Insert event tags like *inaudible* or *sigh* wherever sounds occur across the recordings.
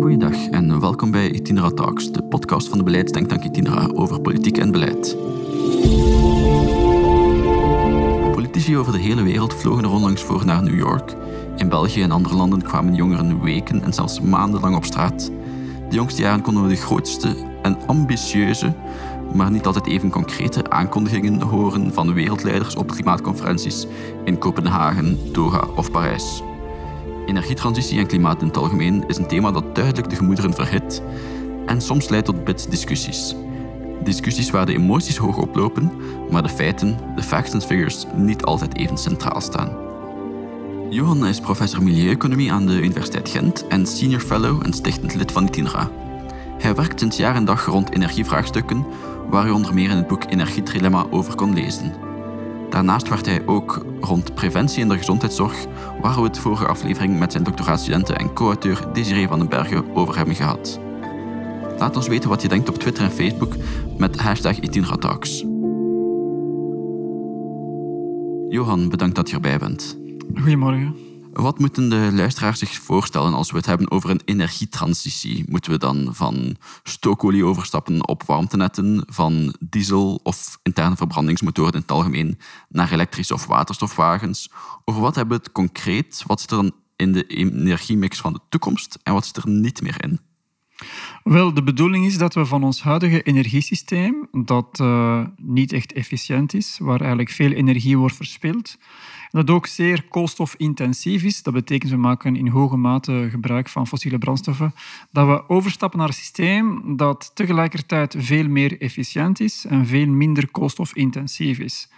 Goeiedag en welkom bij Itinera Talks, de podcast van de beleidsdenktank Itinera over politiek en beleid. Politici over de hele wereld vlogen er onlangs voor naar New York. In België en andere landen kwamen jongeren weken en zelfs maandenlang op straat. De jongste jaren konden we de grootste en ambitieuze, maar niet altijd even concrete aankondigingen horen van wereldleiders op klimaatconferenties in Kopenhagen, Doha of Parijs. Energietransitie en klimaat in het algemeen is een thema dat duidelijk de gemoederen verhit en soms leidt tot bits discussies. Waar de emoties hoog oplopen, maar de feiten, de facts and figures, niet altijd even centraal staan. Johan is professor milieueconomie aan de Universiteit Gent en senior fellow en stichtend lid van ITINRA. Hij werkt sinds jaar en dag rond energievraagstukken, waar u onder meer in het boek Energietrilemma over kon lezen. Daarnaast werkt hij ook rond preventie in de gezondheidszorg, waar we het vorige aflevering met zijn doctoraatstudenten en co-auteur Desiree van den Bergen over hebben gehad. Laat ons weten wat je denkt op Twitter en Facebook met hashtag Itinratalks. Johan, bedankt dat je erbij bent. Goedemorgen. Wat moeten de luisteraars zich voorstellen als we het hebben over een energietransitie? Moeten we dan van stookolie overstappen op warmtenetten, van diesel of interne verbrandingsmotoren in het algemeen naar elektrische of waterstofwagens? Over wat hebben we het concreet? Wat zit er dan in de energiemix van de toekomst en wat zit er niet meer in? Wel, de bedoeling is dat we van ons huidige energiesysteem, dat uh, niet echt efficiënt is, waar eigenlijk veel energie wordt verspild, dat ook zeer koolstofintensief is. Dat betekent, we maken in hoge mate gebruik van fossiele brandstoffen. Dat we overstappen naar een systeem dat tegelijkertijd veel meer efficiënt is en veel minder koolstofintensief is.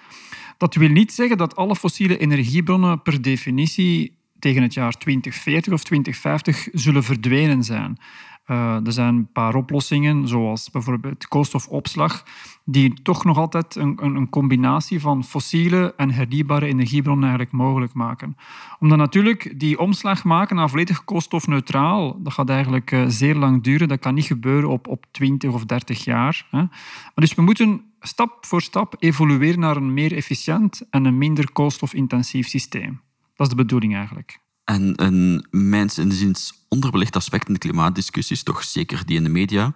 Dat wil niet zeggen dat alle fossiele energiebronnen per definitie tegen het jaar 2040 of 2050 zullen verdwenen zijn. Uh, er zijn een paar oplossingen, zoals bijvoorbeeld koolstofopslag, die toch nog altijd een, een, combinatie van fossiele en hernieuwbare energiebronnen eigenlijk mogelijk maken. Omdat natuurlijk die omslag maken naar volledig koolstofneutraal, dat gaat eigenlijk uh, zeer lang duren. Dat kan niet gebeuren op, op 20 of 30 jaar. Hè. Maar dus we moeten stap voor stap evolueren naar een meer efficiënt en een minder koolstofintensief systeem. Dat is de bedoeling eigenlijk. En een mijns inziens onderbelicht aspect in de klimaatdiscussies, toch zeker die in de media,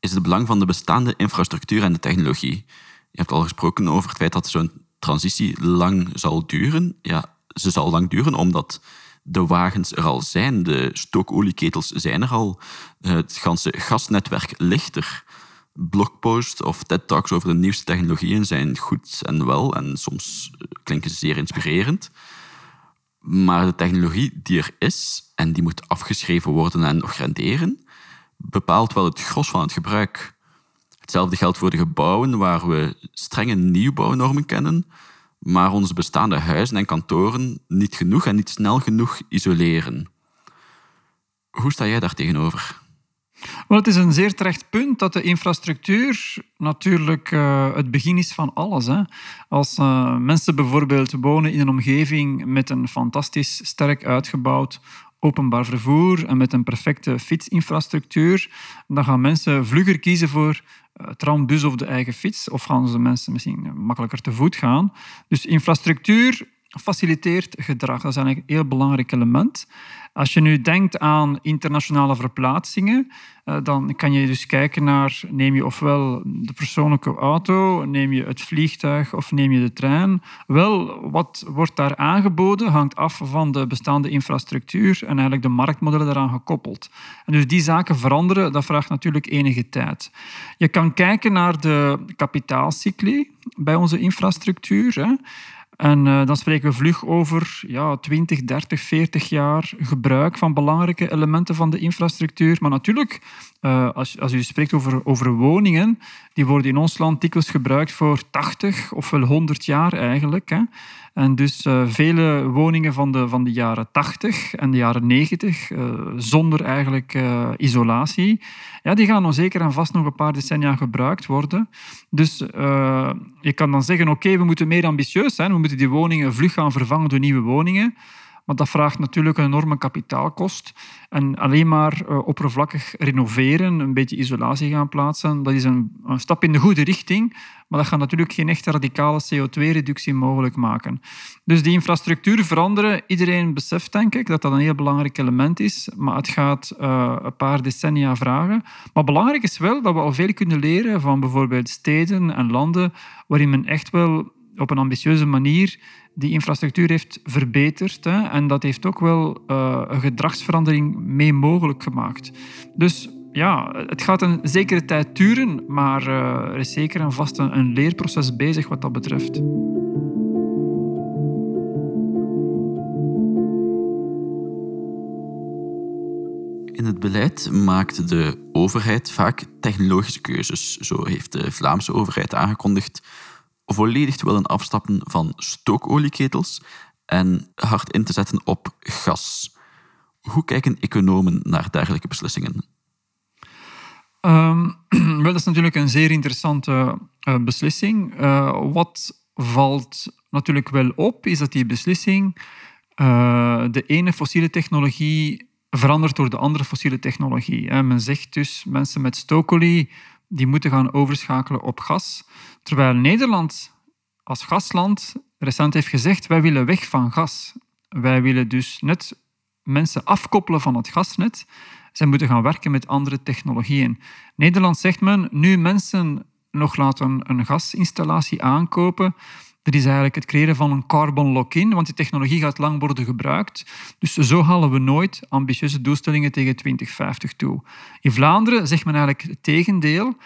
is het belang van de bestaande infrastructuur en de technologie. Je hebt al gesproken over het feit dat zo'n transitie lang zal duren. Ja, ze zal lang duren omdat de wagens er al zijn, de stookolieketels zijn er al, het ganse gasnetwerk ligt er. Blogposts of TED-talks over de nieuwste technologieën zijn goed en wel en soms klinken ze zeer inspirerend. Maar de technologie die er is en die moet afgeschreven worden en nog renderen, bepaalt wel het gros van het gebruik. Hetzelfde geldt voor de gebouwen waar we strenge nieuwbouwnormen kennen, maar onze bestaande huizen en kantoren niet genoeg en niet snel genoeg isoleren. Hoe sta jij daar tegenover? Wel, het is een zeer terecht punt dat de infrastructuur natuurlijk uh, het begin is van alles. Hè. Als uh, mensen bijvoorbeeld wonen in een omgeving met een fantastisch sterk uitgebouwd openbaar vervoer en met een perfecte fietsinfrastructuur, dan gaan mensen vlugger kiezen voor uh, tram, bus of de eigen fiets. Of gaan ze mensen misschien makkelijker te voet gaan. Dus infrastructuur faciliteert gedrag. Dat is eigenlijk een heel belangrijk element. Als je nu denkt aan internationale verplaatsingen, eh, dan kan je dus kijken naar, neem je ofwel de persoonlijke auto, neem je het vliegtuig of neem je de trein. Wel, wat wordt daar aangeboden hangt af van de bestaande infrastructuur en eigenlijk de marktmodellen daaraan gekoppeld. En dus die zaken veranderen, dat vraagt natuurlijk enige tijd. Je kan kijken naar de kapitaalcycli bij onze infrastructuur. Hè. En uh, dan spreken we vlug over ja, 20, 30, 40 jaar gebruik van belangrijke elementen van de infrastructuur. Maar natuurlijk, uh, als, als u spreekt over, woningen, die worden in ons land dikwijls gebruikt voor 80 of wel 100 jaar eigenlijk. Hè. En dus uh, vele woningen van de, van de jaren 80 en de jaren 90, uh, zonder eigenlijk isolatie, ja, die gaan zeker en vast nog een paar decennia gebruikt worden. Dus je kan dan zeggen, oké, we moeten meer ambitieus zijn, we moeten die woningen vlug gaan vervangen door nieuwe woningen. Maar dat vraagt natuurlijk een enorme kapitaalkost. En alleen maar uh, oppervlakkig renoveren, een beetje isolatie gaan plaatsen, dat is een, een, stap in de goede richting. Maar dat gaat natuurlijk geen echte radicale CO2-reductie mogelijk maken. Dus die infrastructuur veranderen, iedereen beseft denk ik dat dat een heel belangrijk element is. Maar het gaat uh, een paar decennia vragen. Maar belangrijk is wel dat we al veel kunnen leren van bijvoorbeeld steden en landen waarin men echt wel op een ambitieuze manier die infrastructuur heeft verbeterd. Hè, en dat heeft ook wel uh, een gedragsverandering mee mogelijk gemaakt. Dus ja, het gaat een zekere tijd duren, maar uh, er is zeker en vast een leerproces bezig wat dat betreft. In het beleid maakt de overheid vaak technologische keuzes. Zo heeft de Vlaamse overheid aangekondigd volledig te willen afstappen van stookolieketels en hard in te zetten op gas. Hoe kijken economen naar dergelijke beslissingen? Um, *clears throat* wel, dat is natuurlijk een zeer interessante uh, beslissing. Uh, wat valt natuurlijk wel op, is dat die beslissing uh, de ene fossiele technologie verandert door de andere fossiele technologie. Men zegt dus mensen met stookolie die moeten gaan overschakelen op gas. Terwijl Nederland als gasland recent heeft gezegd, wij willen weg van gas. Wij willen dus net mensen afkoppelen van het gasnet. Zij moeten gaan werken met andere technologieën. Nederland zegt men, nu mensen nog laten een gasinstallatie aankopen, dat is eigenlijk het creëren van een carbon lock-in, want die technologie gaat lang worden gebruikt. Dus zo halen we nooit ambitieuze doelstellingen tegen 2050 toe. In Vlaanderen zegt men eigenlijk het tegendeel.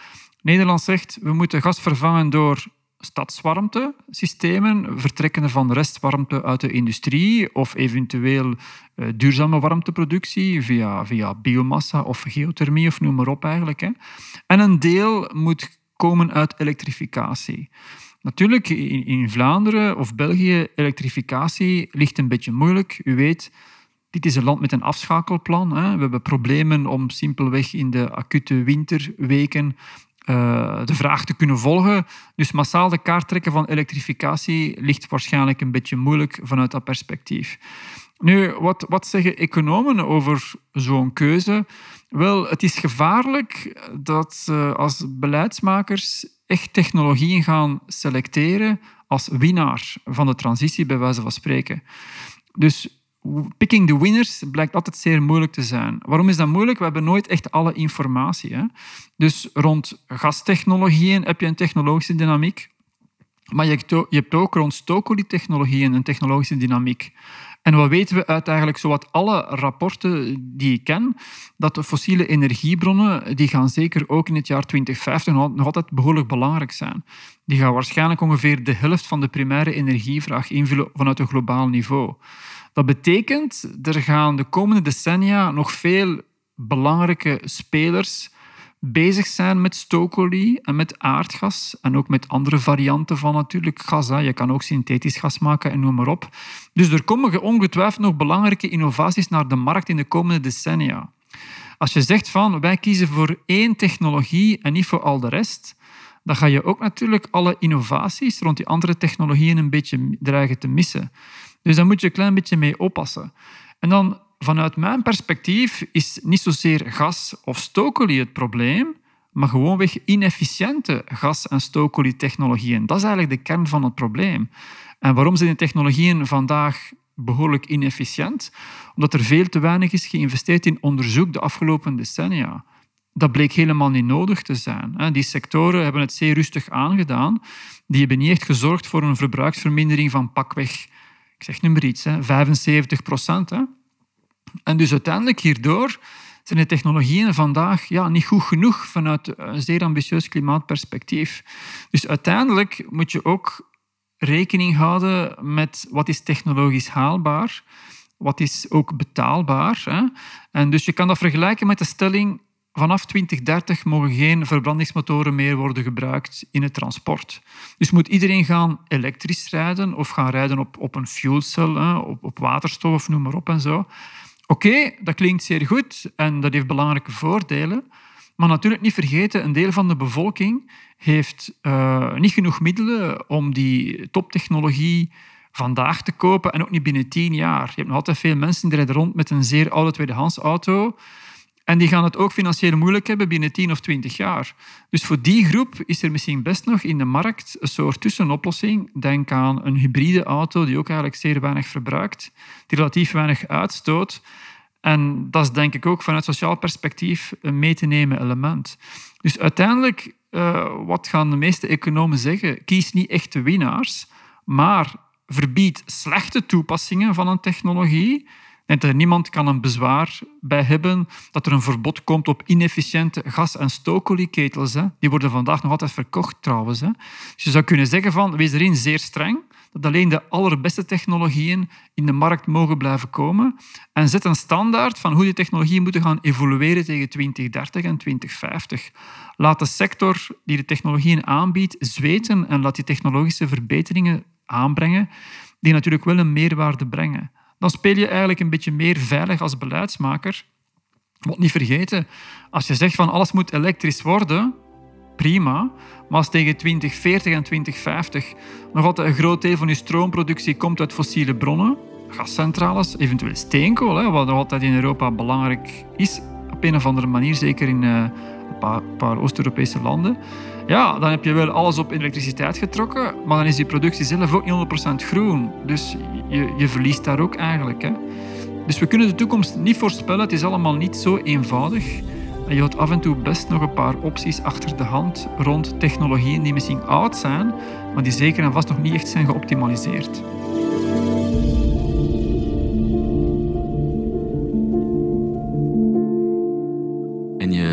Nederland zegt, we moeten gas vervangen door stadswarmtesystemen, vertrekkende van restwarmte uit de industrie of eventueel uh, duurzame warmteproductie via, via biomassa of geothermie of noem maar op eigenlijk. Hè. En een deel moet komen uit elektrificatie. Natuurlijk, in, in Vlaanderen of België, elektrificatie ligt een beetje moeilijk. U weet, dit is een land met een afschakelplan. Hè. We hebben problemen om simpelweg in de acute winterweken uh, de vraag te kunnen volgen. Dus massaal de kaart trekken van elektrificatie ligt waarschijnlijk een beetje moeilijk vanuit dat perspectief. Nu, wat, wat zeggen economen over zo'n keuze? Wel, het is gevaarlijk dat uh, als beleidsmakers echt technologieën gaan selecteren als winnaar van de transitie, bij wijze van spreken. Dus picking the winners blijkt altijd zeer moeilijk te zijn. Waarom is dat moeilijk? We hebben nooit echt alle informatie. Hè? Dus rond gastechnologieën heb je een technologische dynamiek, maar je hebt ook rond stookolie-technologieën een technologische dynamiek. En wat weten we uit eigenlijk zowat alle rapporten die ik ken? Dat de fossiele energiebronnen, die gaan zeker ook in het jaar 2050 nog altijd behoorlijk belangrijk zijn. Die gaan waarschijnlijk ongeveer de helft van de primaire energievraag invullen vanuit een globaal niveau. Dat betekent, er gaan de komende decennia nog veel belangrijke spelers bezig zijn met stookolie en met aardgas en ook met andere varianten van natuurlijk gas. Hè. Je kan ook synthetisch gas maken en noem maar op. Dus er komen ongetwijfeld nog belangrijke innovaties naar de markt in de komende decennia. Als je zegt van wij kiezen voor één technologie en niet voor al de rest, dan ga je ook natuurlijk alle innovaties rond die andere technologieën een beetje dreigen te missen. Dus daar moet je een klein beetje mee oppassen. En dan vanuit mijn perspectief is niet zozeer gas of stookolie het probleem, maar gewoonweg inefficiënte gas- en stookolie-technologieën. Dat is eigenlijk de kern van het probleem. En waarom zijn die technologieën vandaag behoorlijk inefficiënt? Omdat er veel te weinig is geïnvesteerd in onderzoek de afgelopen decennia. Dat bleek helemaal niet nodig te zijn. Die sectoren hebben het zeer rustig aangedaan. Die hebben niet echt gezorgd voor een verbruiksvermindering van pakweg ik zeg nu maar iets, hè, 75 procent. En dus uiteindelijk hierdoor zijn de technologieën vandaag ja, niet goed genoeg vanuit een zeer ambitieus klimaatperspectief. Dus uiteindelijk moet je ook rekening houden met wat is technologisch haalbaar, wat is ook betaalbaar. Hè? En dus je kan dat vergelijken met de stelling vanaf 2030 mogen geen verbrandingsmotoren meer worden gebruikt in het transport. Dus moet iedereen gaan elektrisch rijden of gaan rijden op, op een fuelcel, op, op waterstof, noem maar op en zo. Oké, dat klinkt zeer goed en dat heeft belangrijke voordelen. Maar natuurlijk niet vergeten, een deel van de bevolking heeft uh, niet genoeg middelen om die toptechnologie vandaag te kopen en ook niet binnen tien jaar. Je hebt nog altijd veel mensen die rijden rond met een zeer oude tweedehands auto. En die gaan het ook financieel moeilijk hebben binnen 10 of 20 jaar. Dus voor die groep is er misschien best nog in de markt een soort tussenoplossing. Denk aan een hybride auto die ook eigenlijk zeer weinig verbruikt, die relatief weinig uitstoot. En dat is denk ik ook vanuit sociaal perspectief een mee te nemen element. Dus uiteindelijk, uh, wat gaan de meeste economen zeggen? Kies niet echt de winnaars, maar verbied slechte toepassingen van een technologie en niemand kan een bezwaar bij hebben dat er een verbod komt op inefficiënte gas- en stookolienketels. Hè. Die worden vandaag nog altijd verkocht trouwens. Hè. Dus je zou kunnen zeggen van, wees erin zeer streng, dat alleen de allerbeste technologieën in de markt mogen blijven komen en zet een standaard van hoe die technologieën moeten gaan evolueren tegen 2030 en 2050. Laat de sector die de technologieën aanbiedt zweten en laat die technologische verbeteringen aanbrengen die natuurlijk wel een meerwaarde brengen dan speel je eigenlijk een beetje meer veilig als beleidsmaker. Moet niet vergeten, als je zegt van alles moet elektrisch worden, prima. Maar als tegen 2040 en 2050 nog altijd een groot deel van je stroompproductie komt uit fossiele bronnen, gascentrales, eventueel steenkool, hè, wat nog altijd in Europa belangrijk is, op een of andere manier, zeker in uh, een paar Oost-Europese landen, ja, dan heb je wel alles op elektriciteit getrokken, maar dan is die productie zelf ook niet 100% groen. Dus je, je verliest daar ook eigenlijk. Hè. Dus we kunnen de toekomst niet voorspellen. Het is allemaal niet zo eenvoudig. En je had af en toe best nog een paar opties achter de hand rond technologieën die misschien oud zijn, maar die zeker en vast nog niet echt zijn geoptimaliseerd.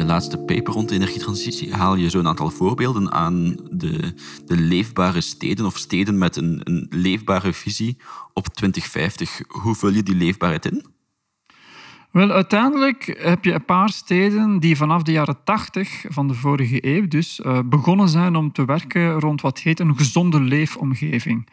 Laatste paper rond de energietransitie haal je zo'n aantal voorbeelden aan de, de leefbare steden of steden met een, een leefbare visie op 2050. Hoe vul je die leefbaarheid in? Wel, uiteindelijk heb je een paar steden die vanaf de jaren 80 van de vorige eeuw dus uh, begonnen zijn om te werken rond wat heet een gezonde leefomgeving.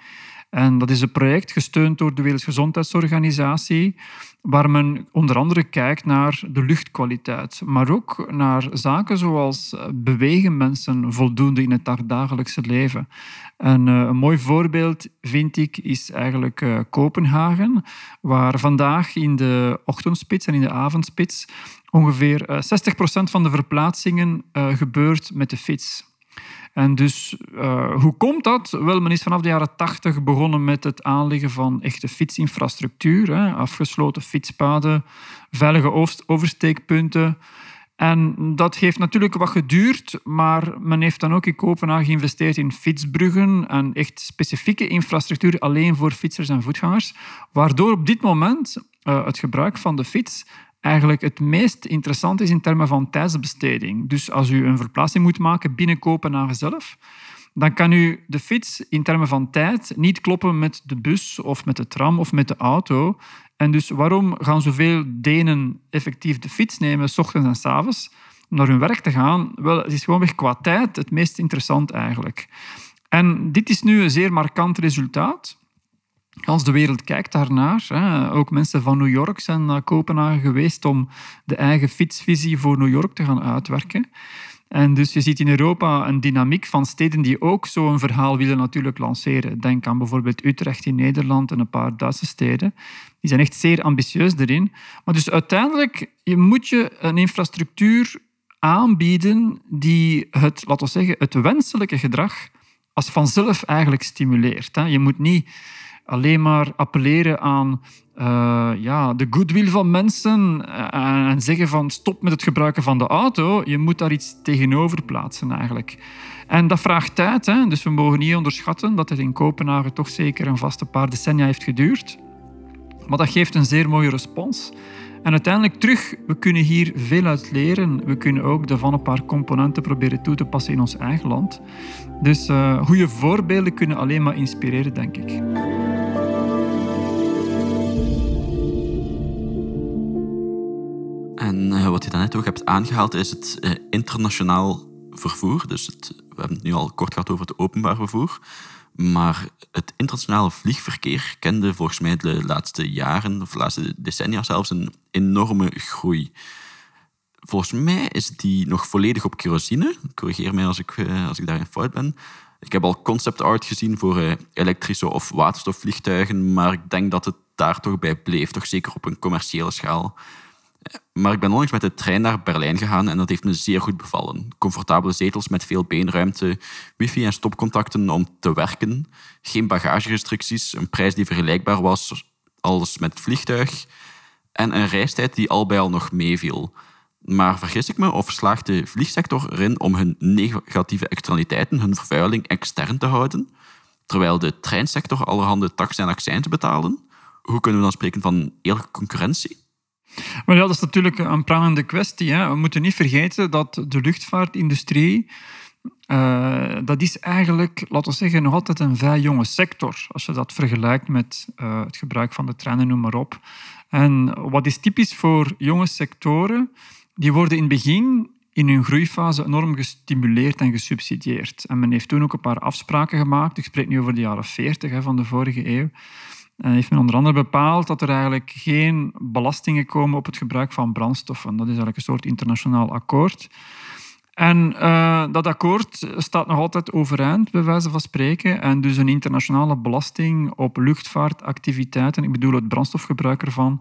En dat is een project gesteund door de Wereldgezondheidsorganisatie, waar men onder andere kijkt naar de luchtkwaliteit, maar ook naar zaken zoals eh, bewegen mensen voldoende in het dagelijkse leven. En uh, een mooi voorbeeld, vind ik, is eigenlijk uh, Kopenhagen, waar vandaag in de ochtendspits en in de avondspits ongeveer uh, 60% van de verplaatsingen gebeurt met de fiets. En dus, uh, hoe komt dat? Wel, men is vanaf de jaren tachtig begonnen met het aanleggen van echte fietsinfrastructuur. Afgesloten fietspaden, veilige oversteekpunten. En dat heeft natuurlijk wat geduurd, maar men heeft dan ook in Kopenhagen geïnvesteerd in fietsbruggen en echt specifieke infrastructuur alleen voor fietsers en voetgangers, waardoor op dit moment uh, het gebruik van de fiets eigenlijk het meest interessant is in termen van tijdsbesteding. Dus als u een verplaatsing moet maken binnen Kopenhagen zelf, dan kan u de fiets in termen van tijd niet kloppen met de bus of met de tram of met de auto. En dus waarom gaan zoveel Denen effectief de fiets nemen, s ochtends en s avonds, om naar hun werk te gaan? Wel, het is gewoonweg qua tijd het meest interessant eigenlijk. En dit is nu een zeer markant resultaat. Als de wereld kijkt daarnaar, hè, ook mensen van New York zijn naar Kopenhagen geweest om de eigen fietsvisie voor New York te gaan uitwerken. En dus je ziet in Europa een dynamiek van steden die ook zo'n verhaal willen natuurlijk lanceren. Denk aan bijvoorbeeld Utrecht in Nederland en een paar Duitse steden. Die zijn echt zeer ambitieus erin. Maar dus uiteindelijk je moet je een infrastructuur aanbieden die het, laten we zeggen, het wenselijke gedrag als vanzelf eigenlijk stimuleert. Je moet niet alleen maar appelleren aan uh, ja, de goodwill van mensen eh, en zeggen van stop met het gebruiken van de auto. Je moet daar iets tegenover plaatsen eigenlijk. En dat vraagt tijd, hè? dus we mogen niet onderschatten dat het in Kopenhagen toch zeker een vaste paar decennia heeft geduurd. Maar dat geeft een zeer mooie respons. En uiteindelijk terug, we kunnen hier veel uit leren. We kunnen ook daarvan een paar componenten proberen toe te passen in ons eigen land. Dus uh, goede voorbeelden kunnen alleen maar inspireren, denk ik. Wat ook hebt aangehaald is het uh, internationaal vervoer. Dus het, we hebben het nu al kort gehad over het openbaar vervoer. Maar het internationale vliegverkeer kende volgens mij de laatste jaren, of de laatste decennia zelfs, een enorme groei. Volgens mij is die nog volledig op kerosine. Corrigeer mij als ik, eh, als ik daarin fout ben. Ik heb al concept art gezien voor eh, elektrische of waterstofvliegtuigen, maar ik denk dat het daar toch bij bleef, toch zeker op een commerciële schaal. Maar ik ben onlangs met de trein naar Berlijn gegaan en dat heeft me zeer goed bevallen. Comfortabele zetels met veel beenruimte, wifi en stopcontacten om te werken, geen bagagerestricties, een prijs die vergelijkbaar was als met het vliegtuig en een reistijd die al bij al nog meeviel. Maar vergis ik me of slaagt de vliegsector erin om hun negatieve externaliteiten, hun vervuiling, extern te houden, terwijl de treinsector allerhande taxen en accijns betalen? Hoe kunnen we dan spreken van eerlijke concurrentie? Maar dat is natuurlijk een prangende kwestie. Hè. We moeten niet vergeten dat de luchtvaartindustrie uh, dat is eigenlijk, laten we zeggen, nog altijd een vrij jonge sector. Als je dat vergelijkt met uh, het gebruik van de treinen, noem maar op. En wat is typisch voor jonge sectoren? Die worden in het begin in hun groeifase enorm gestimuleerd en gesubsidieerd. En men heeft toen ook een paar afspraken gemaakt. Ik spreek nu over de jaren 40 hè, van de vorige eeuw. En heeft men onder andere bepaald dat er eigenlijk geen belastingen komen op het gebruik van brandstoffen. Dat is eigenlijk een soort internationaal akkoord. En uh, dat akkoord staat nog altijd overeind, bij wijze van spreken. En dus een internationale belasting op luchtvaartactiviteiten, ik bedoel het brandstofgebruik ervan,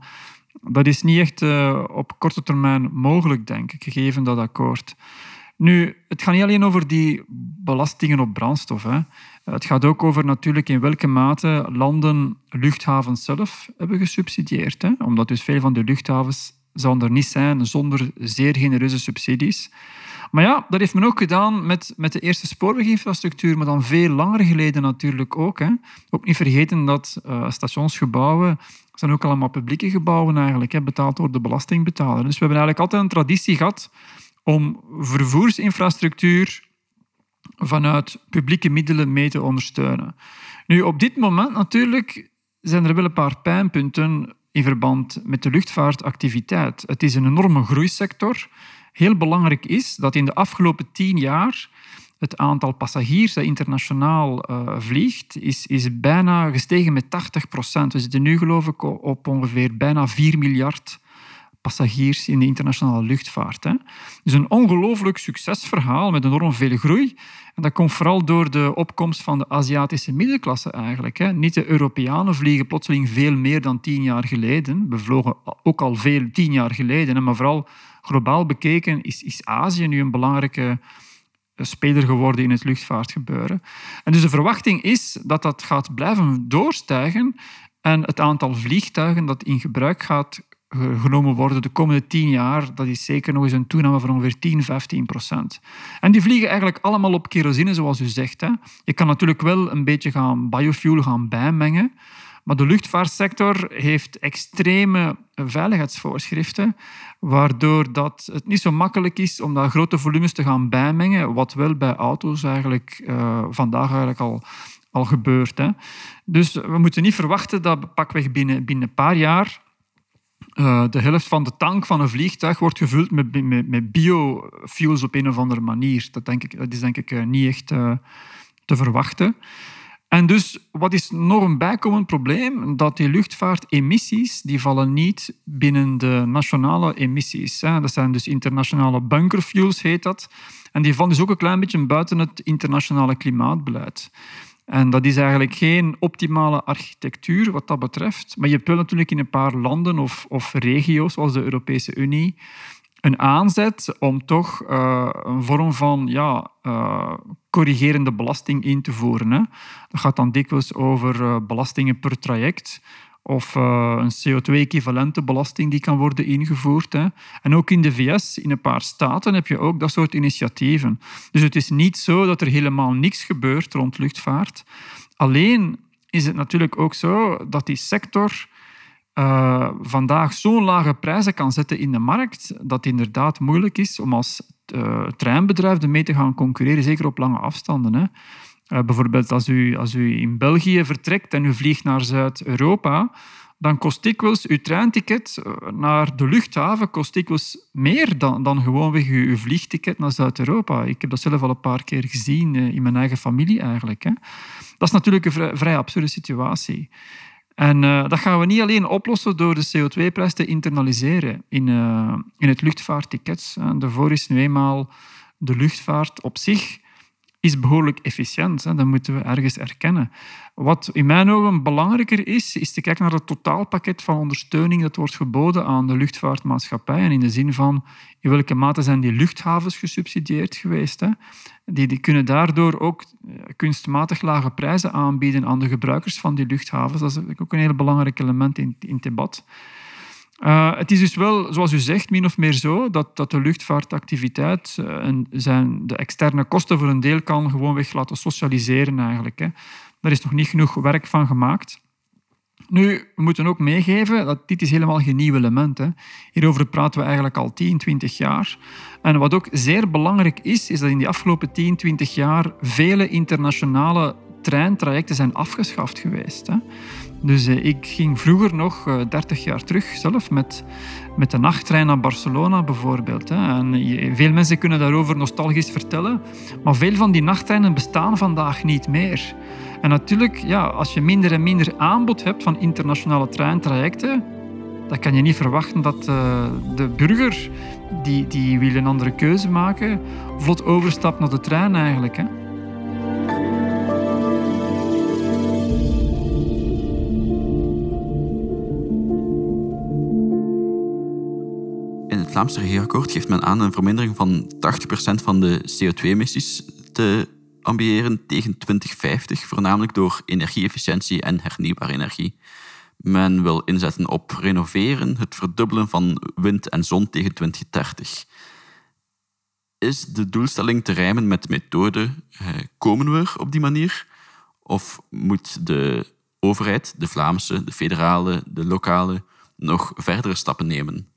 dat is niet echt uh, op korte termijn mogelijk, denk ik, gegeven dat akkoord. Nu, het gaat niet alleen over die belastingen op brandstof. Hè. Het gaat ook over natuurlijk in welke mate landen luchthavens zelf hebben gesubsidieerd. Hè. Omdat dus veel van de luchthavens zouden er niet zijn zonder zeer genereuze subsidies. Maar ja, dat heeft men ook gedaan met, met de eerste spoorweginfrastructuur, maar dan veel langer geleden natuurlijk ook. Hè. Ook niet vergeten dat uh, stationsgebouwen zijn ook allemaal publieke gebouwen eigenlijk, hè, betaald door de belastingbetaler. Dus we hebben eigenlijk altijd een traditie gehad om vervoersinfrastructuur vanuit publieke middelen mee te ondersteunen. Nu, op dit moment natuurlijk zijn er wel een paar pijnpunten in verband met de luchtvaartactiviteit. Het is een enorme groeisector. Heel belangrijk is dat in de afgelopen tien jaar het aantal passagiers dat internationaal uh, vliegt, is, is bijna gestegen met 80 procent. We zitten nu geloof ik op ongeveer bijna 4 miljard passagiers in de internationale luchtvaart. Hè. Dus een ongelooflijk succesverhaal met enorm veel groei. En dat komt vooral door de opkomst van de Aziatische middenklasse eigenlijk. Hè. Niet de Europeanen vliegen plotseling veel meer dan tien jaar geleden. We vlogen ook al veel tien jaar geleden. Hè. Maar vooral globaal bekeken is, is Azië nu een belangrijke eh, speler geworden in het luchtvaartgebeuren. En dus de verwachting is dat dat gaat blijven doorstijgen en het aantal vliegtuigen dat in gebruik gaat genomen worden de komende tien jaar, dat is zeker nog eens een toename van ongeveer 10, 15 procent. En die vliegen eigenlijk allemaal op kerosine, zoals u zegt. Hè. Je kan natuurlijk wel een beetje gaan biofuel gaan bijmengen, maar de luchtvaartsector heeft extreme veiligheidsvoorschriften, waardoor dat het niet zo makkelijk is om daar grote volumes te gaan bijmengen, wat wel bij auto's eigenlijk uh, vandaag eigenlijk al, al gebeurt. Hè. Dus we moeten niet verwachten dat pakweg binnen, binnen een paar jaar uh, de helft van de tank van een vliegtuig wordt gevuld met, met, met biofuels op een of andere manier. Dat, denk ik, dat is denk ik uh, niet echt uh, te verwachten. En dus, wat is nog een bijkomend probleem? Dat die luchtvaartemissies, die vallen niet binnen de nationale emissies. Dat zijn dus internationale bunkerfuels, heet dat. En die vallen dus ook een klein beetje buiten het internationale klimaatbeleid. En dat is eigenlijk geen optimale architectuur wat dat betreft. Maar je hebt wel natuurlijk in een paar landen of, of regio's, zoals de Europese Unie, een aanzet om toch uh, een vorm van ja, uh, corrigerende belasting in te voeren. Hè. Dat gaat dan dikwijls over uh, belastingen per traject of uh, een CO2-equivalente belasting die kan worden ingevoerd. Hè. En ook in de VS, in een paar staten, heb je ook dat soort initiatieven. Dus het is niet zo dat er helemaal niks gebeurt rond luchtvaart. Alleen is het natuurlijk ook zo dat die sector uh, vandaag zo'n lage prijzen kan zetten in de markt, dat het inderdaad moeilijk is om als uh, treinbedrijf ermee te gaan concurreren, zeker op lange afstanden. Hè. Uh, bijvoorbeeld als u, als u in België vertrekt en u vliegt naar Zuid-Europa, dan kost dikwijls uw treinticket eh, naar de luchthaven kost dikwijls meer dan, dan gewoonweg uw, vliegticket naar Zuid-Europa. Ik heb dat zelf al een paar keer gezien uh, in mijn eigen familie eigenlijk. Hè. Dat is natuurlijk een vrij, absurde situatie. En dat gaan we niet alleen oplossen door de CO2-prijs te internaliseren in, in het luchtvaartticket. Daarvoor is nu eenmaal de luchtvaart op zich is behoorlijk efficiënt. Hè. Dat moeten we ergens erkennen. Wat in mijn ogen belangrijker is, is te kijken naar het totaalpakket van ondersteuning dat wordt geboden aan de luchtvaartmaatschappij. En in de zin van in welke mate zijn die luchthavens gesubsidieerd geweest. Hè. Die, die kunnen daardoor ook eh, kunstmatig lage prijzen aanbieden aan de gebruikers van die luchthavens. Dat is ook een heel belangrijk element in, in het debat. Uh, het is dus wel, zoals u zegt, min of meer zo dat, dat de luchtvaartactiviteit uh, en zijn de externe kosten voor een deel kan gewoonweg laten socialiseren eigenlijk. Hè. Daar is nog niet genoeg werk van gemaakt. Nu, we moeten ook meegeven dat dit is helemaal geen nieuw element is. Hierover praten we eigenlijk al 10, 20 jaar. En wat ook zeer belangrijk is, is dat in die afgelopen 10, 20 jaar vele internationale treintrajecten zijn afgeschaft geweest. Hè. Dus eh, ik ging vroeger nog, uh, 30 jaar terug zelf, met, met de nachttrein naar Barcelona bijvoorbeeld. Hè. En veel mensen kunnen daarover nostalgisch vertellen, maar veel van die nachttreinen bestaan vandaag niet meer. En natuurlijk, ja, als je minder en minder aanbod hebt van internationale treintrajecten, dan kan je niet verwachten dat de burger die, die wil een andere keuze maken, vlot overstapt naar de trein eigenlijk. Hè. Vlaamse regeerakkoord geeft men aan een vermindering van 80% van de CO2-emissies te ambiëren tegen 2050, voornamelijk door energie-efficiëntie en hernieuwbare energie. Men wil inzetten op renoveren, het verdubbelen van wind en zon tegen 2030. Is de doelstelling te rijmen met de methode? Eh, komen we op die manier? Of moet de overheid, de Vlaamse, de federale, de lokale, nog verdere stappen nemen?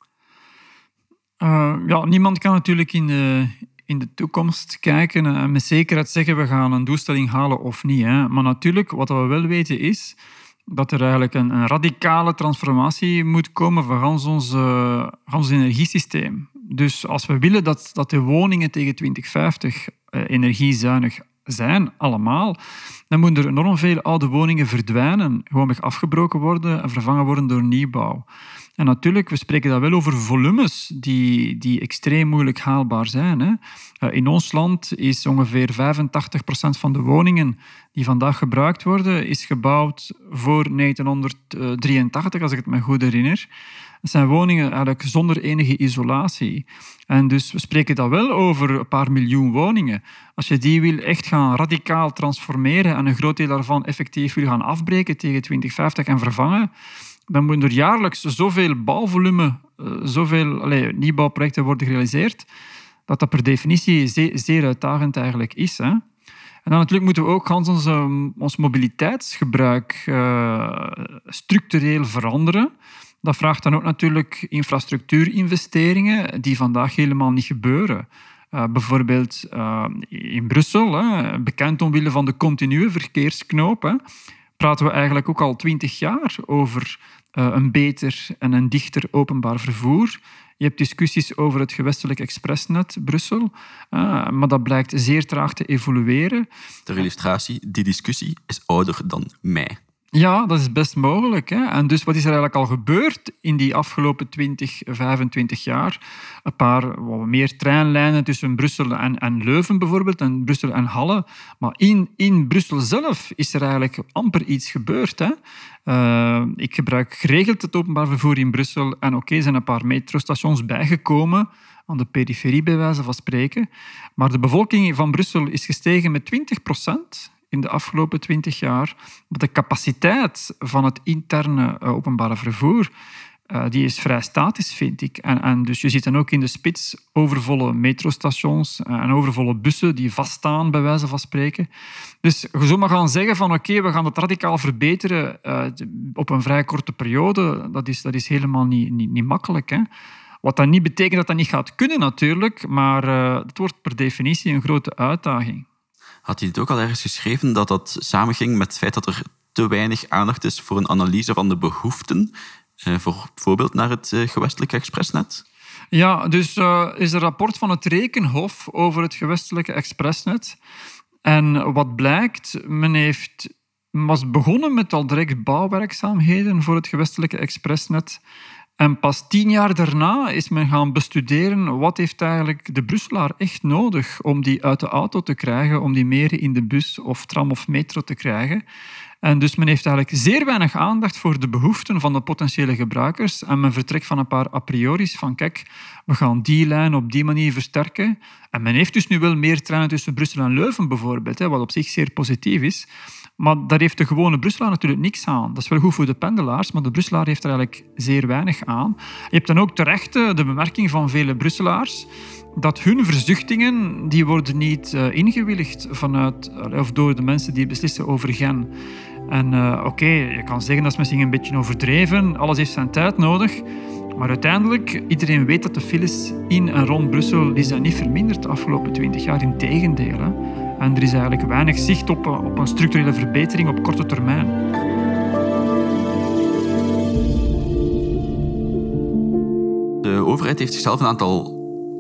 Uh, ja, niemand kan natuurlijk in de, in de toekomst kijken en met zekerheid zeggen we gaan een doelstelling halen of niet. Hè. Maar natuurlijk, wat we wel weten is dat er eigenlijk een, een radicale transformatie moet komen van gans ons, energiesysteem. Dus als we willen dat, dat de woningen tegen 2050 uh, energiezuinig zijn, allemaal, dan moeten er enorm veel oude woningen verdwijnen, gewoonweg afgebroken worden en vervangen worden door nieuwbouw. En natuurlijk, we spreken dan wel over volumes die, die extreem moeilijk haalbaar zijn. Hè. Eh, in ons land is ongeveer 85% van de woningen die vandaag gebruikt worden, is gebouwd voor 1983, als ik het me goed herinner. Het zijn woningen eigenlijk zonder enige isolatie. En dus we spreken dan wel over een paar miljoen woningen. Als je die wil echt gaan radicaal transformeren en een groot deel daarvan effectief wil gaan afbreken tegen 2050 en vervangen, dan moet er jaarlijks zoveel bouwvolume, eh, zoveel allez, nieuwbouwprojecten worden gerealiseerd, dat dat per definitie zeer, uitdagend eigenlijk is. Hè. En dan natuurlijk moeten we ook ons, ons mobiliteitsgebruik uh, structureel veranderen. Dat vraagt dan ook natuurlijk infrastructuurinvesteringen die vandaag helemaal niet gebeuren. Uh, bijvoorbeeld in Brussel, hè, bekend omwille van de continue verkeersknoop, hè, praten we eigenlijk ook al twintig jaar over uh, een beter en een dichter openbaar vervoer. Je hebt discussies over het gewestelijk expressnet Brussel, uh, maar dat blijkt zeer traag te evolueren. Ter illustratie, die discussie is ouder dan mij. Ja, dat is best mogelijk. Hè? En dus wat is er eigenlijk al gebeurd in die afgelopen 20, 25 jaar? Een paar meer treinlijnen tussen Brussel en, en Leuven bijvoorbeeld, en Brussel en Halle. Maar in, in Brussel zelf is er eigenlijk amper iets gebeurd. Hè? Uh, ik gebruik geregeld het openbaar vervoer in Brussel en oké, okay, zijn een paar metrostations bijgekomen aan de periferie bij wijze van spreken. Maar de bevolking van Brussel is gestegen met 20 procent in de afgelopen twintig jaar. De capaciteit van het interne eh, openbare vervoer uh, die is vrij statisch, vind ik. En, en, dus je ziet dan ook in de spits overvolle metrostations en overvolle bussen die vaststaan, bij wijze van spreken. Dus je zou maar gaan zeggen van oké, we gaan het radicaal verbeteren op een vrij korte periode. Dat is, dat is helemaal niet, niet, niet makkelijk. Hè? Wat dat niet betekent dat dat niet gaat kunnen natuurlijk, maar uh, het wordt per definitie een grote uitdaging. Had hij het ook al ergens geschreven dat dat samenging met het feit dat er te weinig aandacht is voor een analyse van de behoeften, eh, voor bijvoorbeeld naar het eh, gewestelijke expressnet? Ja, dus uh, is een rapport van het Rekenhof over het gewestelijke expressnet. En wat blijkt, men heeft, was begonnen met al direct bouwwerkzaamheden voor het gewestelijke expressnet. En pas tien jaar daarna is men gaan bestuderen wat heeft eigenlijk de Brusselaar echt nodig om die uit de auto te krijgen, om die meer in de bus of tram of metro te krijgen. En dus men heeft eigenlijk zeer weinig aandacht voor de behoeften van de potentiële gebruikers. En men vertrekt van een paar a priori's van kijk, we gaan die lijn op die manier versterken. En men heeft dus nu wel meer treinen tussen Brussel en Leuven bijvoorbeeld, wat op zich zeer positief is. Maar daar heeft de gewone Brusselaar natuurlijk niks aan. Dat is wel goed voor de pendelaars, maar de Brusselaar heeft er eigenlijk zeer weinig aan. Je hebt dan ook terecht eh, de bemerking van vele Brusselaars dat hun verzuchtingen die worden niet uh, ingewilligd vanuit, of door de mensen die beslissen over Gen. En oké, je kan zeggen dat is misschien een beetje overdreven, alles heeft zijn tijd nodig. Maar uiteindelijk, iedereen weet dat de files in en rond Brussel die zijn niet verminderd de afgelopen twintig jaar. Integendeel. Hè. En er is eigenlijk weinig zicht op, op een structurele verbetering op korte termijn. De overheid heeft zichzelf een aantal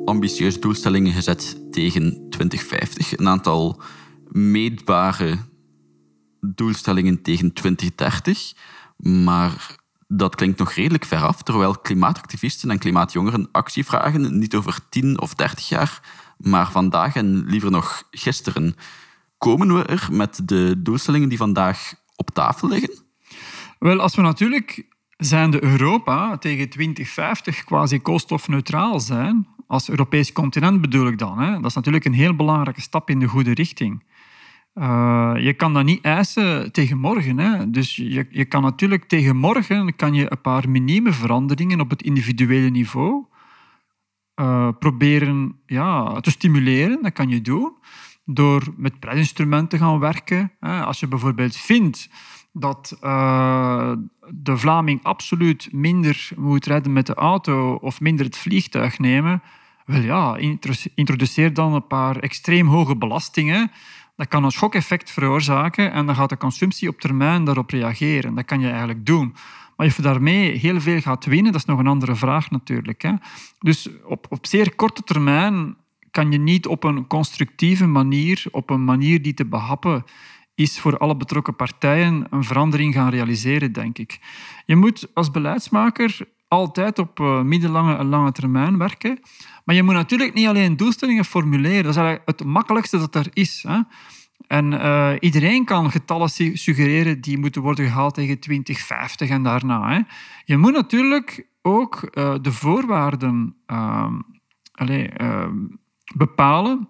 ambitieuze doelstellingen gezet tegen 2050. Een aantal meetbare doelstellingen tegen 2030. Maar dat klinkt nog redelijk ver af, terwijl klimaatactivisten en klimaatjongeren actie vragen, niet over 10 of 30 jaar, maar vandaag en liever nog gisteren. Komen we er met de doelstellingen die vandaag op tafel liggen? Wel, als we natuurlijk zijn de Europa tegen 2050 quasi koolstofneutraal zijn, als Europees continent bedoel ik dan, hè, dat is natuurlijk een heel belangrijke stap in de goede richting. Uh, je kan dat niet eisen tegen morgen. Hè. Dus je, je kan natuurlijk tegen morgen kan je een paar minieme veranderingen op het individuele niveau uh, proberen ja, te stimuleren. Dat kan je doen door met prijsinstrumenten te gaan werken. Als je bijvoorbeeld vindt dat uh, de Vlaming absoluut minder moet rijden met de auto of minder het vliegtuig nemen, wel ja, introduceer dan een paar extreem hoge belastingen. Dat kan een schokeffect veroorzaken en dan gaat de consumptie op termijn daarop reageren. Dat kan je eigenlijk doen. Maar of je daarmee heel veel gaat winnen, dat is nog een andere vraag natuurlijk. Hè. Dus op, op zeer korte termijn kan je niet op een constructieve manier, op een manier die te behappen is voor alle betrokken partijen, een verandering gaan realiseren, denk ik. Je moet als beleidsmaker altijd op uh, middellange en lange termijn werken. Maar je moet natuurlijk niet alleen doelstellingen formuleren. Dat is eigenlijk het makkelijkste dat er is. Hè. En uh, iedereen kan getallen suggereren die moeten worden gehaald tegen 2050 en daarna. Hè. Je moet natuurlijk ook uh, de voorwaarden uh, allez, ehm, bepalen.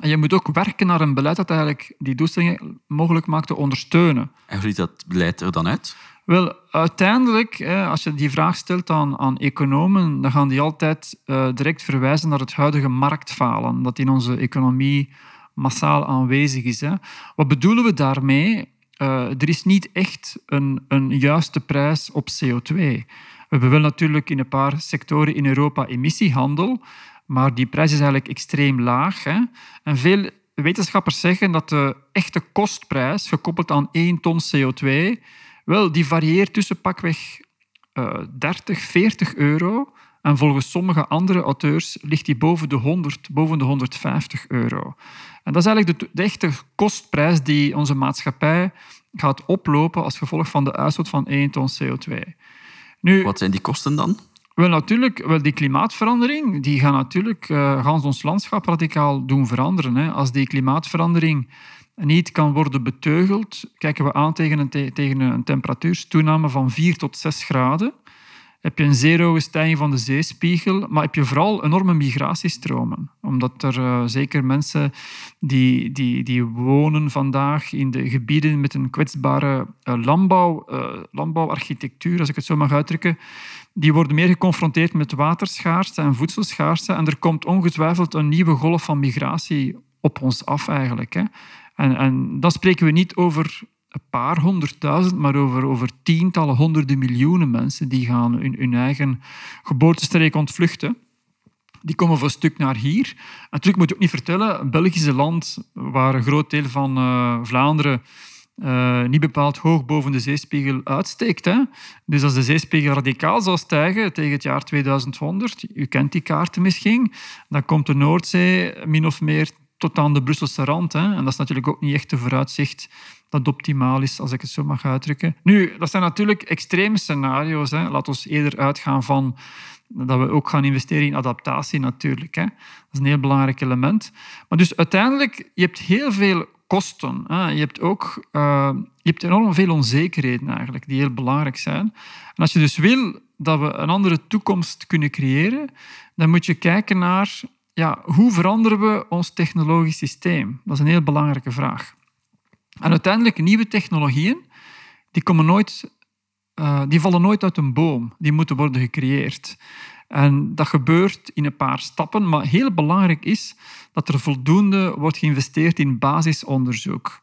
En je moet ook werken naar een beleid dat eigenlijk die doelstellingen mogelijk maakt te ondersteunen. En hoe ziet dat beleid er dan uit? Wel, uiteindelijk, als je die vraag stelt aan, aan economen, dan gaan die altijd uh, direct verwijzen naar het huidige marktfalen, dat in onze economie massaal aanwezig is. Hè. Wat bedoelen we daarmee? Uh, er is niet echt een, een juiste prijs op CO2. We hebben wel natuurlijk in een paar sectoren in Europa emissiehandel, maar die prijs is eigenlijk extreem laag. Hè. En veel wetenschappers zeggen dat de echte kostprijs, gekoppeld aan 1 ton CO2, wel, die varieert tussen pakweg uh, 30, 40 euro. En volgens sommige andere auteurs ligt die boven de 100, boven de 150 euro. En dat is eigenlijk de, de echte kostprijs die onze maatschappij gaat oplopen als gevolg van de uitstoot van 1 ton CO2. Nu, Wat zijn die kosten dan? Wel, natuurlijk, wel die klimaatverandering die gaat natuurlijk uh, gans ons landschap radicaal doen veranderen. Hè. Als die klimaatverandering niet kan worden beteugeld, kijken we aan tegen een, te tegen een temperatuurstoename van 4 tot 6 graden. Heb je een zeer hoge stijging van de zeespiegel, maar heb je vooral enorme migratiestromen. Omdat er uh, zeker mensen die, die, die wonen vandaag in de gebieden met een kwetsbare uh, landbouw, uh, landbouwarchitectuur, als ik het zo mag uitdrukken, die worden meer geconfronteerd met waterschaarste en voedselschaarste. En er komt ongetwijfeld een nieuwe golf van migratie op ons af eigenlijk. Hè. En, en dan spreken we niet over een paar honderdduizend, maar over, over tientallen, honderden miljoenen mensen die gaan hun, hun eigen geboortestreek ontvluchten. Die komen voor een stuk naar hier. natuurlijk moet ik ook niet vertellen, een Belgische land waar een groot deel van uh, Vlaanderen uh, niet bepaald hoog boven de zeespiegel uitsteekt. Hè. Dus als de zeespiegel radicaal zou stijgen tegen het jaar 2100, u kent die kaarten misschien, dan komt de Noordzee min of meer tot aan de Brusselse rand. Hè. En dat is natuurlijk ook niet echt de vooruitzicht dat optimaal is, als ik het zo mag uitdrukken. Nu, dat zijn natuurlijk extreme scenario's. Hè. Laat ons eerder uitgaan van dat we ook gaan investeren in adaptatie natuurlijk. Hè. Dat is een heel belangrijk element. Maar dus uiteindelijk, je hebt heel veel kosten. Hè. Je hebt ook uh, je hebt enorm veel onzekerheden eigenlijk, die heel belangrijk zijn. En als je dus wil dat we een andere toekomst kunnen creëren, dan moet je kijken naar ja, hoe veranderen we ons technologisch systeem? Dat is een heel belangrijke vraag. En uiteindelijk, nieuwe technologieën, die, komen nooit, uh, die vallen nooit uit een boom. Die moeten worden gecreëerd. En dat gebeurt in een paar stappen, maar heel belangrijk is dat er voldoende wordt geïnvesteerd in basisonderzoek.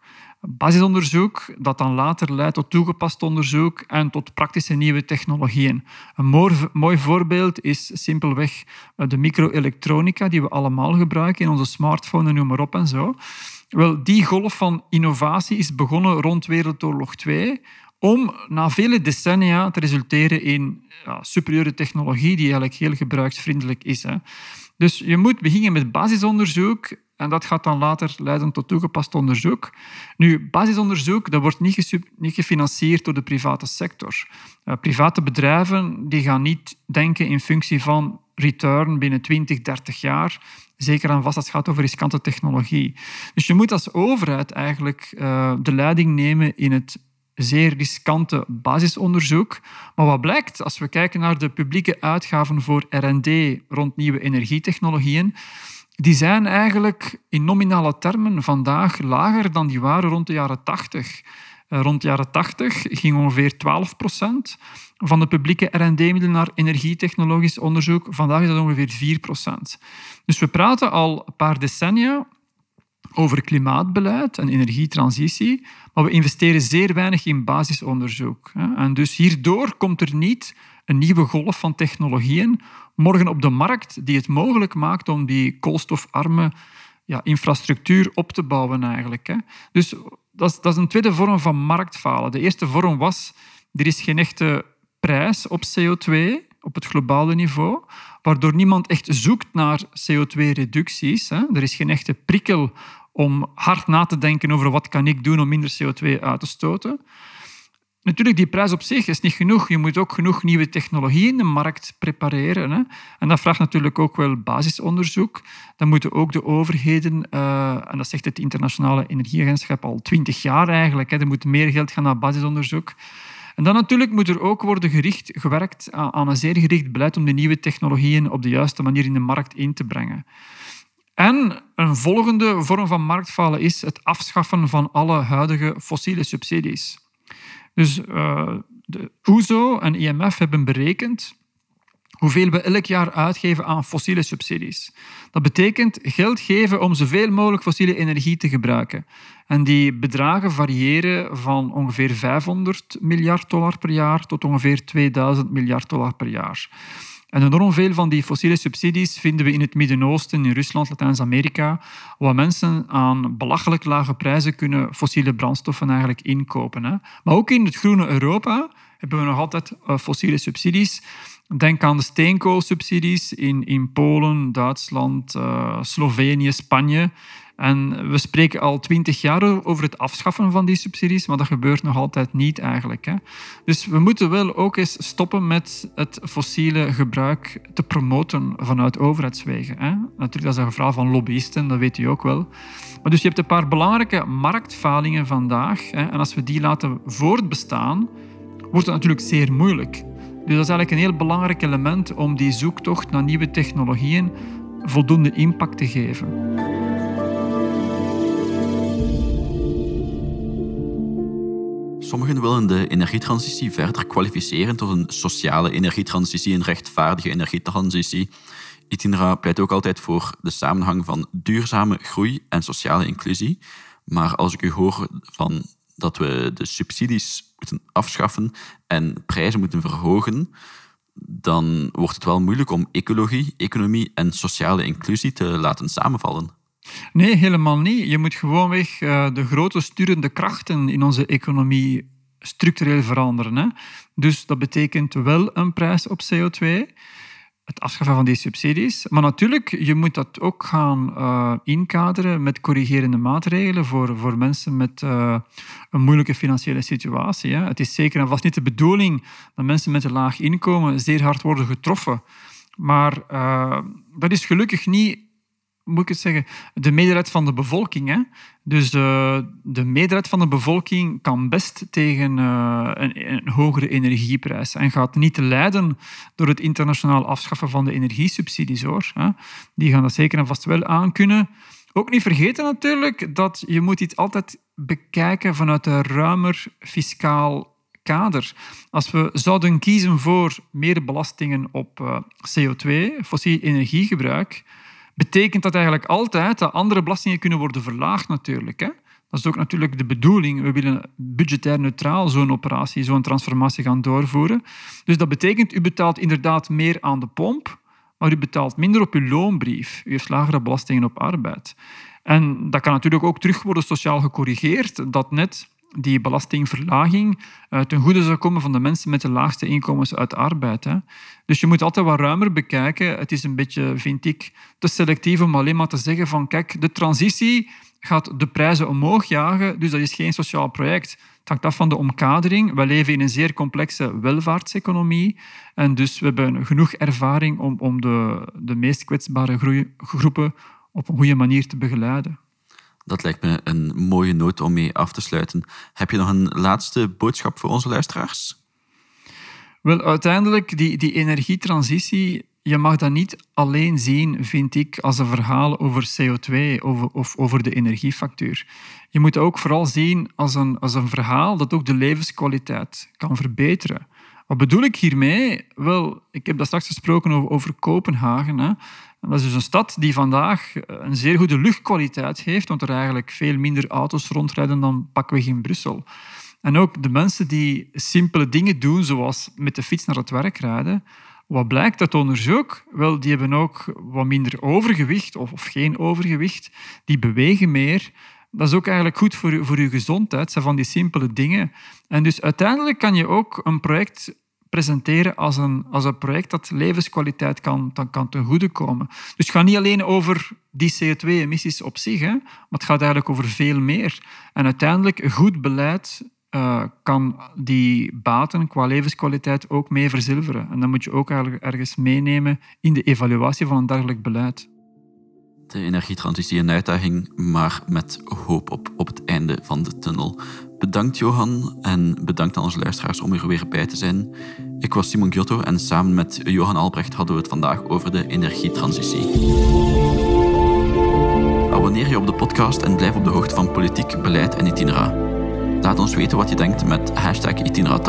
Basisonderzoek dat dan later leidt tot toegepast onderzoek en tot praktische nieuwe technologieën. Een mooi voorbeeld is simpelweg eh, de microelektronica die we allemaal gebruiken in onze smartphone en noem maar op en zo. Wel, die golf van innovatie is begonnen rond Wereldoorlog 2 om na vele decennia te resulteren in ja, superieure technologie die eigenlijk heel gebruiksvriendelijk is. Hè. Dus je moet beginnen met basisonderzoek en dat gaat dan later leiden tot toegepast onderzoek. Nu, basisonderzoek dat wordt niet, gefinancierd door de private sector. Uh, private bedrijven die gaan niet denken in functie van return binnen 20, 30 jaar. Zeker aan vast als het gaat over riskante technologie. Dus je moet als overheid eigenlijk uh, de leiding nemen in het zeer riskante basisonderzoek. Maar wat blijkt, als we kijken naar de publieke uitgaven voor R&D rond nieuwe energietechnologieën, die zijn eigenlijk in nominale termen vandaag lager dan die waren rond de jaren 80. Eh, rond de jaren 80 ging ongeveer 12 procent van de publieke R&D-middelen naar energietechnologisch onderzoek. Vandaag is dat ongeveer 4 procent. Dus we praten al een paar decennia over klimaatbeleid en energietransitie, maar we investeren zeer weinig in basisonderzoek. En dus hierdoor komt er niet een nieuwe golf van technologieën morgen op de markt die het mogelijk maakt om die koolstofarme ja, infrastructuur op te bouwen eigenlijk. Dus dat is, dat is een tweede vorm van marktfalen. De eerste vorm was, er is geen echte prijs op CO2 op het globale niveau, waardoor niemand echt zoekt naar CO2-reducties. Er is geen echte prikkel om hard na te denken over wat kan ik doen om minder CO2 uit te stoten. Natuurlijk, die prijs op zich is niet genoeg. Je moet ook genoeg nieuwe technologie in de markt prepareren. Hè? En dat vraagt natuurlijk ook wel basisonderzoek. Dan moeten ook de overheden, uh, en dat zegt het Internationale Energieagentschap al twintig jaar eigenlijk, hè, er moet meer geld gaan naar basisonderzoek. En dan natuurlijk moet er ook worden gericht, gewerkt aan een zeer gericht beleid om de nieuwe technologieën op de juiste manier in de markt in te brengen. En een volgende vorm van marktfalen is het afschaffen van alle huidige fossiele subsidies. Dus uh, de OESO en IMF hebben berekend hoeveel we elk jaar uitgeven aan fossiele subsidies. Dat betekent geld geven om zoveel mogelijk fossiele energie te gebruiken. En die bedragen variëren van ongeveer 500 miljard dollar per jaar tot ongeveer 2000 miljard dollar per jaar. En enorm veel van die fossiele subsidies vinden we in het Midden-Oosten, in Rusland, Latijns-Amerika, waar mensen aan belachelijk lage prijzen kunnen fossiele brandstoffen eigenlijk inkopen. Hè. Maar ook in het groene Europa hebben we nog altijd uh, fossiele subsidies. Denk aan de steenkoolsubsidies in, in Polen, Duitsland, uh, Slovenië, Spanje. En we spreken al twintig jaar over het afschaffen van die subsidies, maar dat gebeurt nog altijd niet eigenlijk. Hè. Dus we moeten wel ook eens stoppen met het fossiele gebruik te promoten vanuit overheidswegen. Hè. Natuurlijk, dat is een verhaal van lobbyisten, dat weet u ook wel. Maar dus je hebt een paar belangrijke marktfalingen vandaag. Hè, en als we die laten voortbestaan, wordt het natuurlijk zeer moeilijk. Dus dat is eigenlijk een heel belangrijk element om die zoektocht naar nieuwe technologieën voldoende impact te geven. Sommigen willen de energietransitie verder kwalificeren tot een sociale energietransitie, een rechtvaardige energietransitie. Itinera pleit ook altijd voor de samenhang van duurzame groei en sociale inclusie. Maar als ik u hoor van dat we de subsidies afschaffen en prijzen moeten verhogen, dan wordt het wel moeilijk om ecologie, economie en sociale inclusie te laten samenvallen. Nee, helemaal niet. Je moet gewoonweg uh, de grote sturende krachten in onze economie structureel veranderen. Hè. Dus dat betekent wel een prijs op CO2. Het afschaffen van die subsidies. Maar natuurlijk, je moet dat ook gaan uh, inkaderen met corrigerende maatregelen voor, voor mensen met uh, een moeilijke financiële situatie. Hè. Het is zeker en vast niet de bedoeling dat mensen met een laag inkomen zeer hard worden getroffen. Maar uh, dat is gelukkig niet moet ik het zeggen, de meerderheid van de bevolking. Hè? Dus de, de meerderheid van de bevolking kan best tegen uh, een, een, hogere energieprijs en gaat niet lijden door het internationaal afschaffen van de energiesubsidies. Hoor. Hè? Die gaan dat zeker en vast wel aankunnen. Ook niet vergeten natuurlijk dat je moet dit altijd bekijken vanuit een ruimer fiscaal kader. Als we zouden kiezen voor meer belastingen op uh, CO2, fossiel energiegebruik, betekent dat eigenlijk altijd dat andere belastingen kunnen worden verlaagd natuurlijk. Hè? Dat is ook natuurlijk de bedoeling. We willen budgetair neutraal zo'n operatie, zo'n transformatie gaan doorvoeren. Dus dat betekent, u betaalt inderdaad meer aan de pomp, maar u betaalt minder op uw loonbrief. U heeft lagere belastingen op arbeid. En dat kan natuurlijk ook terug worden sociaal gecorrigeerd, dat net die belastingverlaging uh, ten goede zou komen van de mensen met de laagste inkomens uit arbeid. Hè. Dus je moet altijd wat ruimer bekijken. Het is een beetje, vind ik, te selectief om alleen maar te zeggen van kijk, de transitie gaat de prijzen omhoog jagen, dus dat is geen sociaal project. Het hangt af van de omkadering. We leven in een zeer complexe welvaartseconomie en dus we hebben genoeg ervaring om, om de, de meest kwetsbare groepen op een goede manier te begeleiden. Dat lijkt me een mooie noot om mee af te sluiten. Heb je nog een laatste boodschap voor onze luisteraars? Wel, uiteindelijk, die, die energietransitie, je mag dat niet alleen zien, vind ik, als een verhaal over CO2 over, of over de energiefactuur. Je moet ook vooral zien als een, als een verhaal dat ook de levenskwaliteit kan verbeteren. Wat bedoel ik hiermee? Wel, ik heb dat straks gesproken over, over Kopenhagen. Hè. Dat is dus een stad die vandaag een zeer goede luchtkwaliteit heeft, want er eigenlijk veel minder auto's rondrijden dan pakweg in Brussel. En ook de mensen die simpele dingen doen, zoals met de fiets naar het werk rijden, wat blijkt uit onderzoek? Wel, die hebben ook wat minder overgewicht of, of geen overgewicht. Die bewegen meer. Dat is ook eigenlijk goed voor, voor je gezondheid. Van die simpele dingen. En dus uiteindelijk kan je ook een project presenteren als een, als een project dat levenskwaliteit kan, dan kan ten goede komen. Dus het gaat niet alleen over die CO2-emissies op zich, hè, maar het gaat eigenlijk over veel meer. En uiteindelijk, goed beleid uh, kan die baten qua levenskwaliteit ook mee verzilveren. En dat moet je ook eigenlijk ergens meenemen in de evaluatie van een dergelijk beleid. De energietransitie een uitdaging, maar met hoop op, op het einde van de tunnel. Bedankt Johan en bedankt aan onze luisteraars om er weer bij te zijn. Ik was Simon Giotto en samen met Johan Albrecht hadden we het vandaag over de energietransitie. Abonneer je op de podcast en blijf op de hoogte van politiek, beleid en itinera. Laat ons weten wat je denkt met hashtag Itinera.